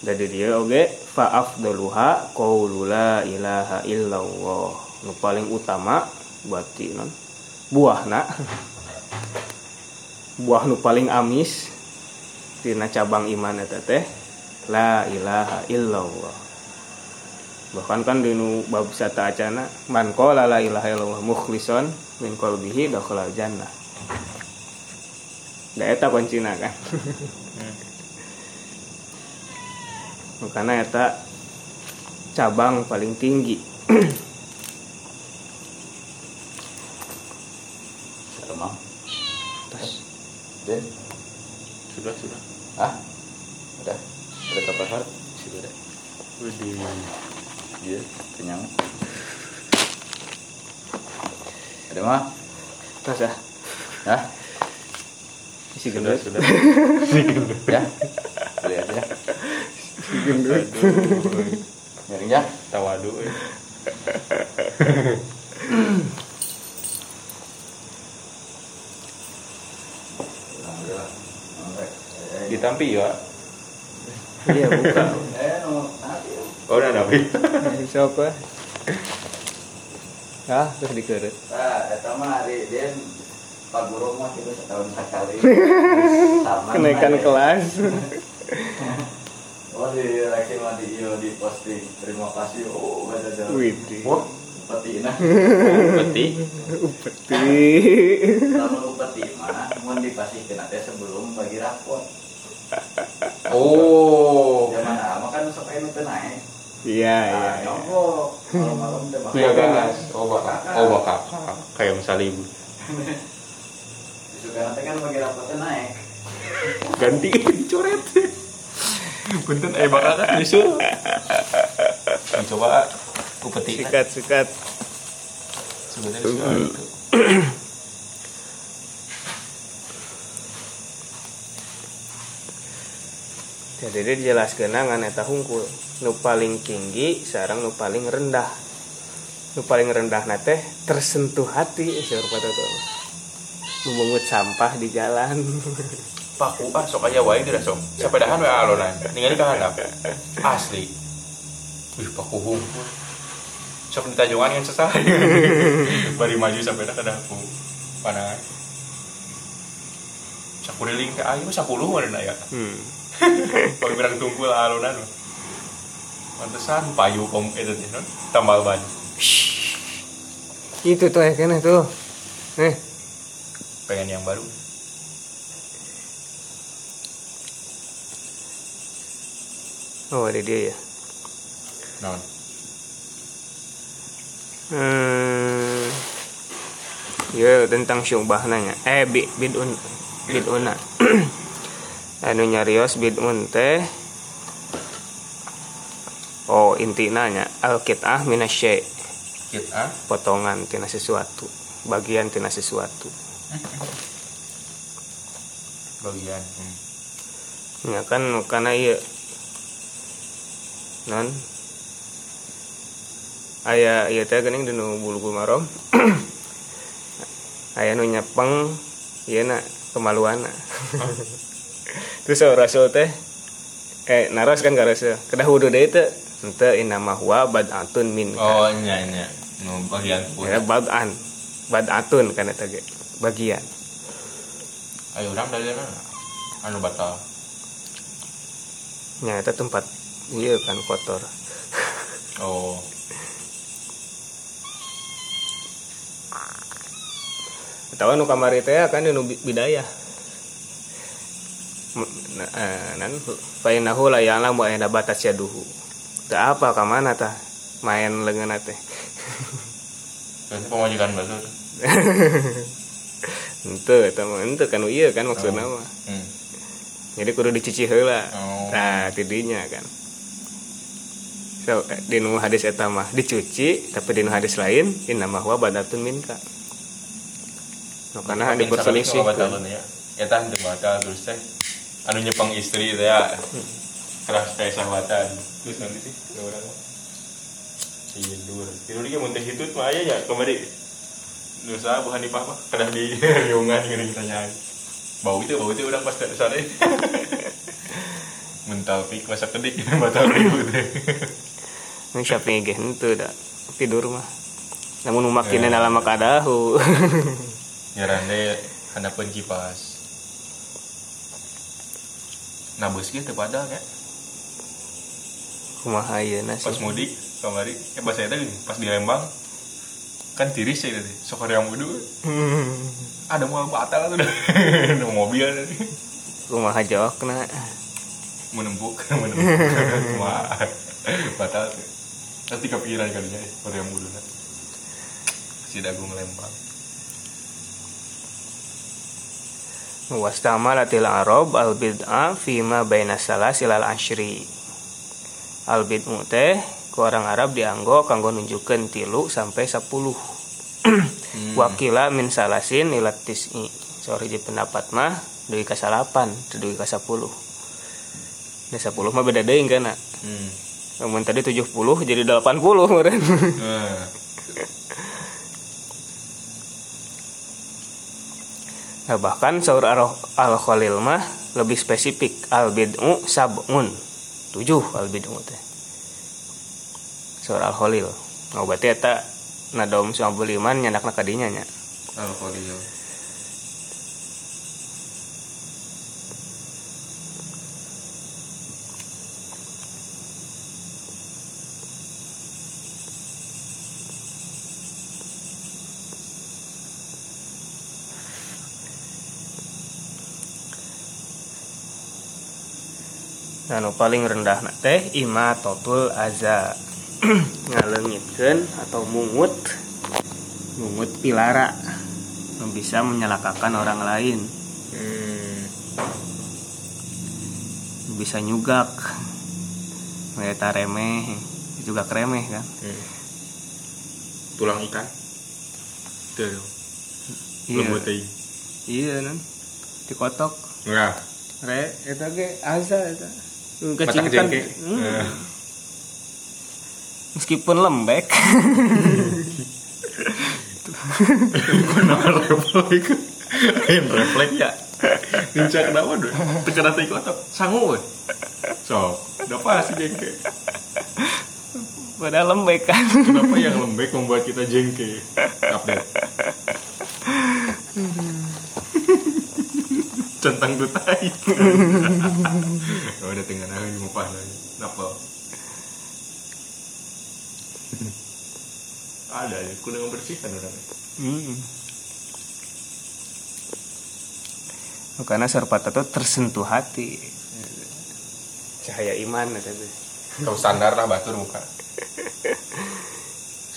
dari dia oge fa afdaluha qaulu la ilaha illallah. Nu paling utama berarti non buahna. Buah nu paling amis tina cabang iman eta teh la ilaha illallah bahkan kan di nu bab sata acana man qala la ilaha illallah mukhlison min qalbihi dakhala jannah da eta kuncina kan
Hmm.
makanya eta cabang paling tinggi. Tas.
Den.
Sudah, sudah.
Ah. Udah. Udah kapan hari?
Sudah.
Di Iya, kenyang. Ada mah?
tas ya
Hah?
isi
Sudah,
gendut
sudah.
Ya. Lihat ya.
gendut
Aduh.
Nyari ya.
Tawadu. eh. Ditampi ya.
iya buka
no. Nanti.
Oh, udah nabi.
Sok lah. Ah, terus dikeret.
Nah, eta mah hari dia Pak Guru mah itu setahun sekali. Sama
Kenaikan
naik.
kelas.
Oh di lagi mah di iyo di posting. Terima kasih. Oh ada ada.
Widih.
Wah,
Peti nah.
peti.
Upeti.
Lalu peti mah mau dipasihkeun teh sebelum bagi rapot.
Oh.
Zaman lama kan sampai nu teu naik.
Iya, iya.
Nah,
iya.
nyogok. Malam-malam
Iya
bakal.
gas. Oh bakal. Oh bakal. Kayak misalnya ibu.
Suka nanti kan bagi rapot teh naik.
Ganti coret. Punten eh bakal kan nyusul. Coba upeti.
Sikat, sikat.
Sebenarnya sudah itu.
Jadi dia dijelaskan ngan eta hungkul. Nu paling tinggi sarang nu paling rendah. Nu paling rendah nate tersentuh hati seur pada tuh. Nu mungut sampah di jalan.
Paku ah sok aja wae tidak sok. Sepedahan wae alonan. Ningali ka handap. Asli. Wih paku hungkul. Sok di tajungan yang sesah. Bari maju sampai dah kada aku. Panangan. Sakuriling ke ayo 10 mana ya.
Hmm.
Kalau berang tungkul alonan. Pantesan payu kom itu teh non. Tambal ban.
Itu tuh ya kena tuh. Eh,
Pengen yang baru.
oh ada dia ya.
Non.
Hmm. Ya tentang syubah nanya. Eh bi bidun biduna. anu nyarios bidun teh Oh intina nya al kitah minasy
Kit ah.
potongan tina sesuatu bagian tina sesuatu
Bagian. Hmm.
ya kan karena iya non aya iya teh geuning dinu bulu marom aya nu nyepeng ieu na kemaluan terus rasul teh eh naros kan ka rasul kedah wudu deui teh henteu inama huwa bad'atun min
Oh nya nya. Nu bagian pun.
ya bad'an bad'atun kan eta ge bagian
Ayo dari mana? Anu batal.
nya eta tempat iya kan kotor
Oh.
Tahu nu kamari teh kan nu bi- bidayah. Nan innahu la ya'lamu ayna batas yaduhu. Teu apa ka mana tah main leungeunna teh.
Pemajikan baru.
Henteu eta mah henteu kan ieu kan maksudna mah.
Hmm.
Jadi kudu dicuci heula.
Oh.
Nah, tidinya kan. So, eh, di nu hadis eta mah dicuci, tapi di nu hadis lain innama huwa badatun minka. No, karena diperselisih.
ya. Tah teu batal terus teh. Anu nyepang istri teh ya. Keras kayak sahwatan. Terus nanti sih ke orang. Tidur. Tidur dia muntah itu mah aya ya kemarin. Nusa bukan di papa. Kedah di riungan gini ditanyaan. Bau itu bau itu udah pas ke sana. Mental pik masa kedik batal ribut.
Ini siapa yang henteu da tidur mah. Namun makin dalam makadahu.
nyaran deh handapun kipas nah bos gitu padahal ya.
Kumaha ayeuna
pas
sih.
mudik kamari eh pas saya tadi pas di Lembang kan tiris ya tadi sok yang mudu ada mau batal tuh. Ada mobil. Tadi
Kumaha jawabna.
menempuk menempuk Wah, batal nanti kepikiran kalinya yang mudu si dagung Lembang
Wastamalatil arab al bid'ah fima baina salasil al ashri. Al bid'u teh ku orang Arab dianggo kanggo nunjukkeun tilu sampai 10. Wakila min salasin ila tis'i. Sorry di pendapat mah dugi ka salapan, teu dugi ka 10. Da 10 mah beda deui kana.
hmm.
Namun tadi 70 jadi 80 meureun.
nah,
Nah, bahkan saur al khalil mah lebih spesifik al bid'u sab'un. Tujuh al bid'u teh. surah al-khalil oh berarti eta nadom suambul iman nyandakna kadinya nya
Al-Khalil.
Anu paling rendah na teh ima totul aza ngalengitkeun atau mungut mungut pilara nu bisa menyelakakan orang lain
Hmm.
bisa nyugak mereka remeh juga remeh kan
Hmm. Tulang ikan. Tuh.
iya
Lembut
iya nan dikotok
Enggak.
re eta ge aza
Mata
kecingkan. Hmm.
Eh.
meskipun lembek
Kenapa refleks? Ain refleks ya. Ninja kenapa deh? Tekan hati kotak. Sanggup weh. So, kenapa sih jengke?
padahal lembek kan
Kenapa yang lembek membuat kita jengke? Update. Centang tuh tai. Oh, udah tinggal nangis mupah lagi. Kenapa? Ada ya, kuda membersihkan orang.
Hmm. Oh, karena Sarpata itu tersentuh hati cahaya iman teh.
Kau standar lah batur muka.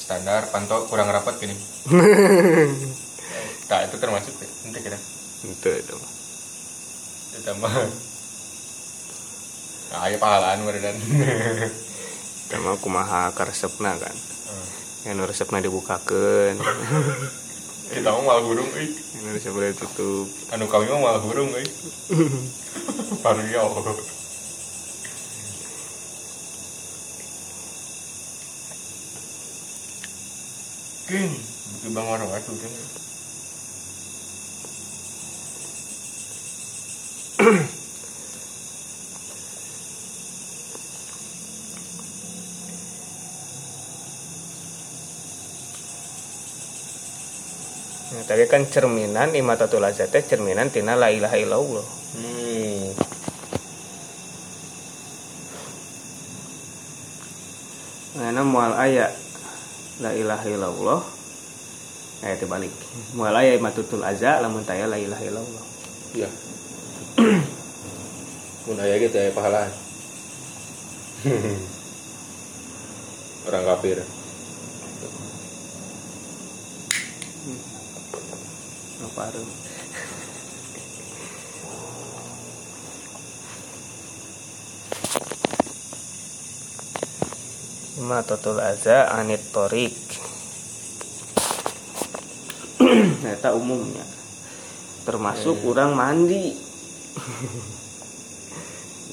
Standar pantau kurang rapat gini. Tak itu termasuk ya. Nanti kira.
itu itu
Kita mah. Nah, ayo pahalaan dan.
sama kumaha karesepna kan yang resepna dibukakan
Kita mau malah burung, eh.
yang resepna ditutup
Anu kami mau malah burung, eh. Ya Allah. Kin, bukan bang orang waktu kan.
Tadi kan cerminan imatatul azat teh cerminan tina la ilaha illallah
Hmm.
Karena mual aya la ilaha illallah eh terbalik mual aya imatatul azza lamun taya la ilaha illallah
Iya. Mun aya gitu ya pahalaan. Orang kafir.
Harus Matatul aza anit torik. Eta umumnya. Termasuk orang mandi.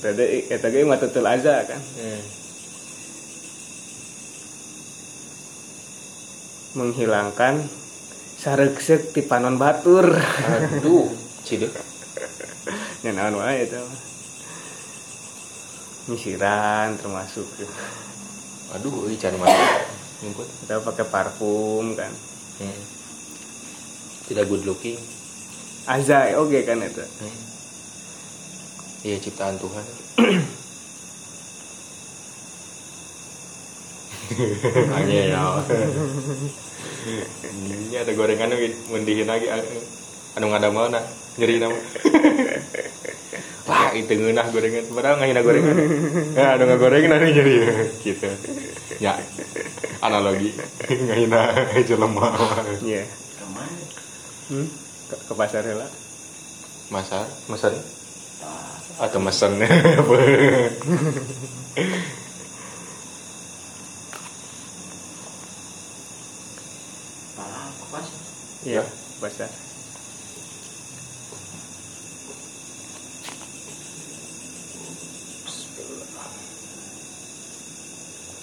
Tadi Eta ge matatul aza kan?
Hmm.
Menghilangkan Sareksek ti panon batur
Aduh, cide.
Ya naon wae itu Nyisiran termasuk
Aduh, euy can mandi. Nyumput.
Kita pakai parfum kan
Hmm. Tidak good looking.
Azai oke kan itu
Hmm. Iya ciptaan Tuhan. Hanya ya. Ini ada gorengan lagi, mundihin lagi. Anu ngada mana? Nyeri nama. Wah, itu ngeunah gorengan. Padahal nggak gorengan. Ya, ada nggak gorengan nih nyeri. Gitu. Ya, analogi. Nggak hina aja lemah.
Iya hmm? ke, ke pasar lah
Masar, mesen. Atau mesen apa?
Iya pasar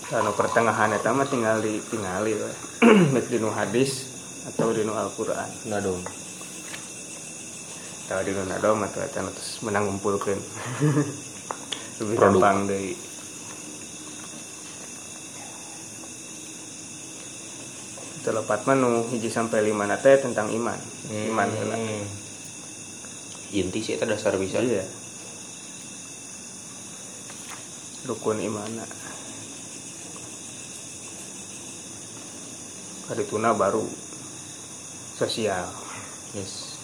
Karena pertengahan itu mah tinggal di tinggali we. Baik di nu hadis atau di nu Al-Qur'an.
Nah dong.
Tahu di nu nadom atau eta terus menang ngumpulkeun. Lebih gampang deui. Telepat menu hiji sampai lima nate tentang iman. Iman heula.
Hmm. inti sih itu dasar bisa.
Iya. Rukun imana Kadituna baru. Sosial.
Yes.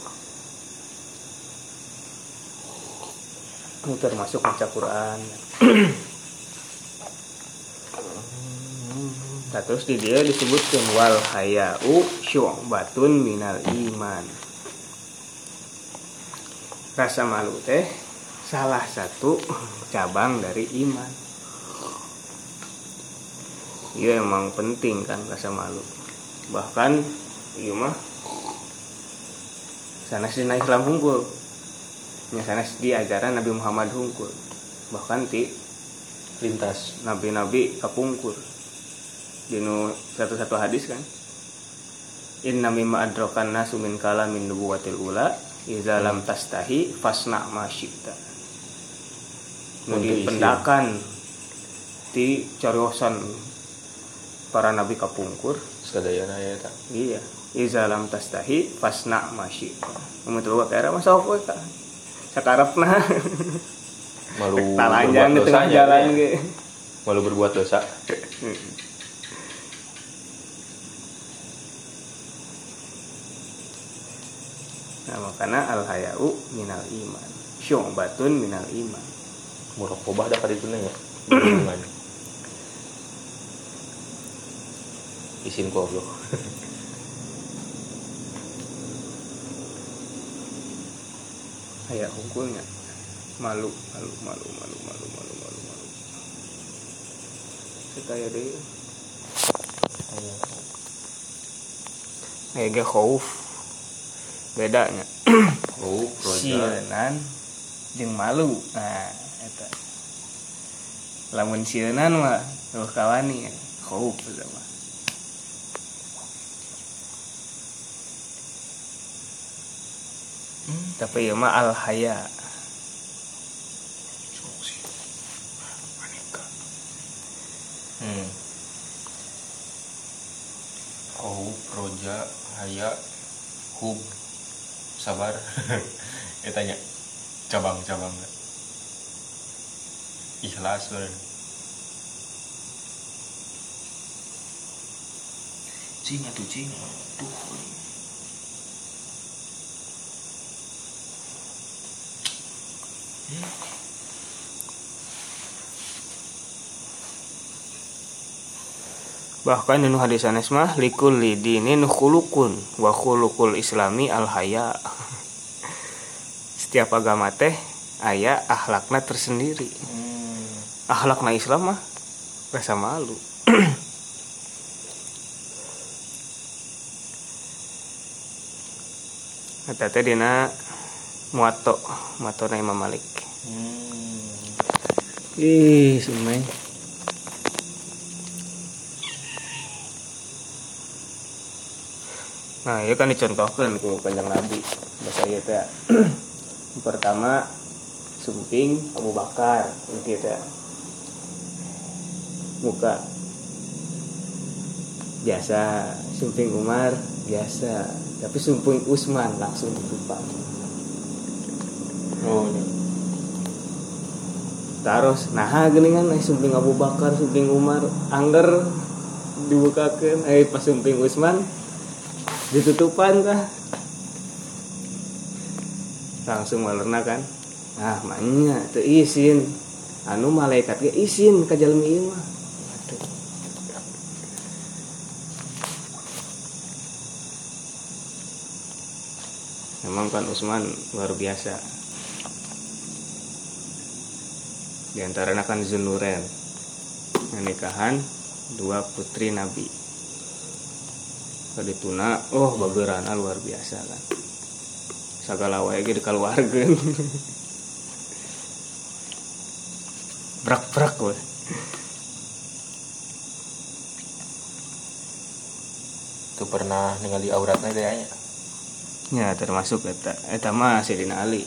Ini termasuk baca Quran Nah, terus di dia disebutkan wal hayau syu'batun minal iman. Rasa malu teh salah satu cabang dari iman. Iya emang penting kan rasa malu. Bahkan iya mah sana sini Islam hungkul nya sana di ajaran Nabi Muhammad hungkul bahkan ti
lintas
nabi-nabi kapungkur. di nu satu-satu hadis kan? Inna mimma adrokan nasu min kala min nubuwatil ula iza lam tastahi fasna ma syi'ta. Nu dipendakan ti cariosan para nabi kapungkur.
Sadayana ya tak
iya. Iza lam tastahi fasna ma syi'ta. Mun kira mah sok we ka sakarepna
malu
talanjang di
berbuat
tengah
dosanya,
jalan ge
malu berbuat dosa
Nah, makanya al hayau minal iman. Syu'batun minal iman.
murokobah dah kali itu ya Hubungan. izin ku Allah
Hayat hukumnya malu, malu, malu, malu, malu, malu, malu, malu. Sekaya deh. Kayak ge khauf. Bedanya.
oh
Sienan jeung malu. Nah, eta. Lamun sienan mah tuh kawani khauf eta mah. Tapi ya mah al haya.
hmm. oh roja haya hub sabar. Ya tanya cabang-cabang ikhlas bener cing atuh cing tuh
Bahkan nu hadis sanes mah likul lidinin khuluqun wa khuluqul islami al haya. Setiap agama teh aya akhlakna tersendiri.
hmm.
Akhlakna Islam mah rasa malu. Eta teh dina muato, muato Imam Malik.
Hmm.
Ih, sumai. Nah, itu kan dicontohkan ku kanjeng Nabi. Bahasa ieu teh. Pertama sumping Abu Bakar gitu teh. Muka biasa, sumping Umar biasa, tapi sumping Usman langsung ditumpang.
oh iya.
Terus nah geningan eh sumping Abu Bakar, sumping Umar, angger dibukakan, eh pas sumping Usman ditutupan kah? Langsung malerna kan. Nah, makanya teu izin. Anu malaikat ge izin jalmi ieu mah. Aduh. Memang kan Usman luar biasa. Di antaranya kan Zunuren Nikahan dua putri Nabi Kadituna Oh bagerana luar biasa kan. Sagala wae ge dikaluarkeun Brak-brak we
tuh pernah ningali auratnya kayaknya
Ya termasuk eta. Eta mah Sayyidina Ali.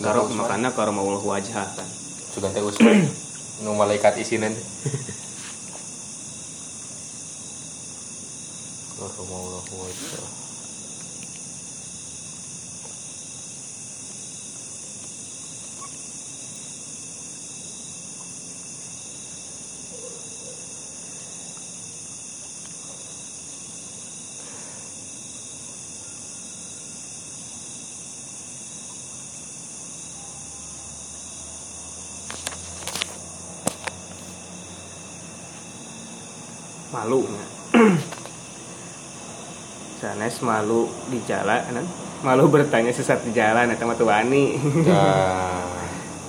Karo makana karo maullah wajah kan.
Sugan teh Usman. Nu malaikat isinan
malu. Sanes malu di jalan malu bertanya sesat di jalan eta mah wani
Nah,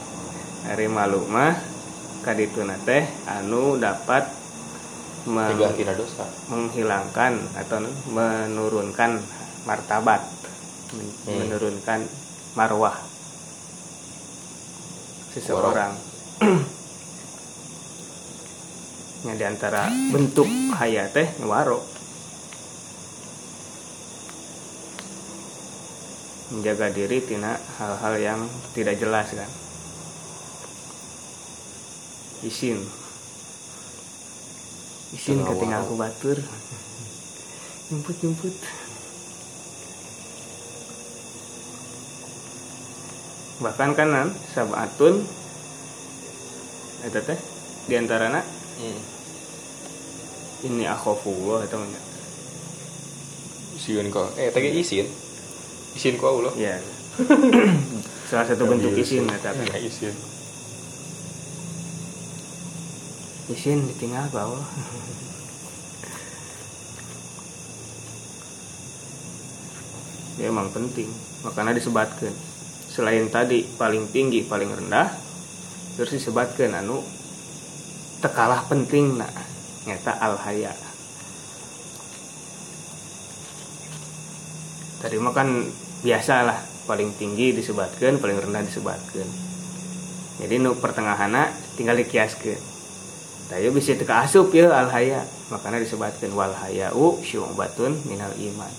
hari malu mah kadituna teh anu dapat
dosa.
menghilangkan atau menurunkan martabat men-
Hmm.
menurunkan marwah. seseorang nya di antara bentuk hayat teh waro. Menjaga diri tina hal-hal yang tidak jelas kan. Isin. Isin ketinggal
waro.
aku batur. Jemput jemput bahkan kanan sabatun itu teh diantarana
Hmm.
ini akhafullah atau enggak
Isin kok. Eh, tadi isin. Isin kok Allah.
ya salah satu bentuk isin ya tapi
Nah, isin.
isin ditinggal Allah ya emang penting makanya disebatkan selain tadi paling tinggi paling rendah terus disebatkan anu tekalah penting nah nyata al haya tadi mah kan biasa lah paling tinggi disebatkan paling rendah disebatkan jadi nu pertengahannya tinggal dikiaskan Tayo bisa teka asup ya al haya makanya disebatkan wal hayau syu'batun minal iman.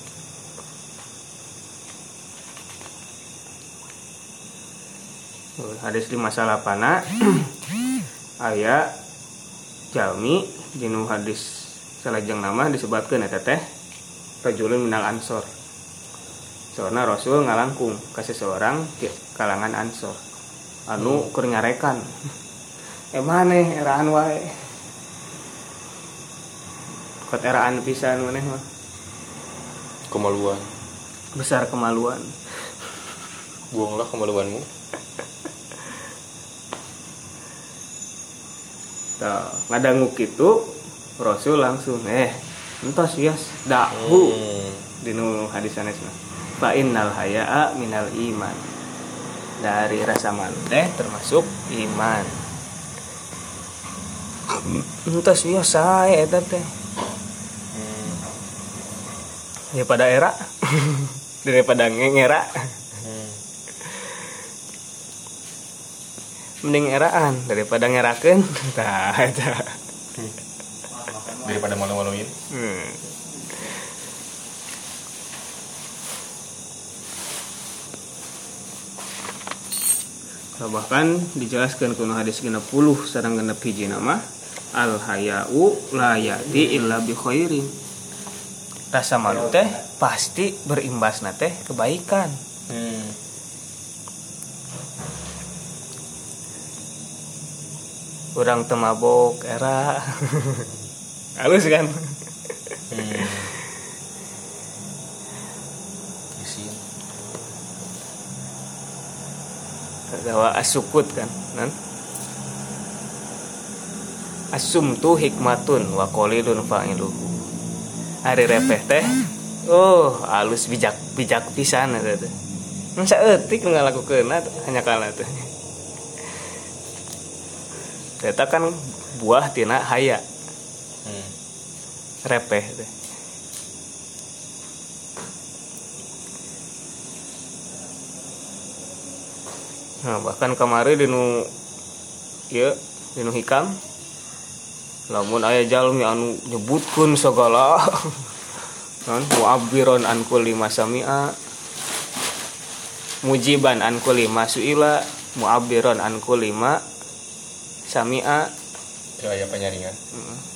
Hadis di masalah jalmi dinu hadis salajeng nama disebutkan eta teh rajulun minal ansor. Soalnya rasul ngalangkung ke seseorang di kalangan ansor. Anu keur ngarekan eh maneh eraan wae? Kot eraan pisan maneh mah.
Kemaluan.
besar kemaluan.
Buanglah kemaluanmu.
Tuh, ngadanguk itu Rasul langsung eh entos yas dahu.
Hmm.
dinu hadis sanesna fa innal haya'a minal iman. Dari rasa malu teh termasuk iman. Entos yas sae eta teh.
Hmm.
daripada era. Daripada ngengera
Hmm.
Mending eraan daripada ngerakeun tah eta
Daripada malu-maluin.
Hmm. Nah, bahkan dijelaskan kuno hadis genep puluh sarang genep hiji nama al hayau la yati illa bi khairin rasa malu teh pasti berimbas teh kebaikan
Hmm.
Orang temabok era. Halus kan?
Hmm. Isin.
gawa asukut kan nan? Asum tu hikmatun wa qalilun fa'iluhu hari repeh teh oh halus bijak bijak pisan eta teh. Masa etik ngalakukeun hanya kala teh Eta kan buah tina haya
Hmm.
repeh Nah, bahkan kemarin dinu ya dinu hikam lamun aya jalmi anu nyebutkeun segala non mu'abbiron an kulli masami'a mujiban an kulli masuila mu'abbiron an kulli ma sami'a
Itu aya penyaringan.
Heeh.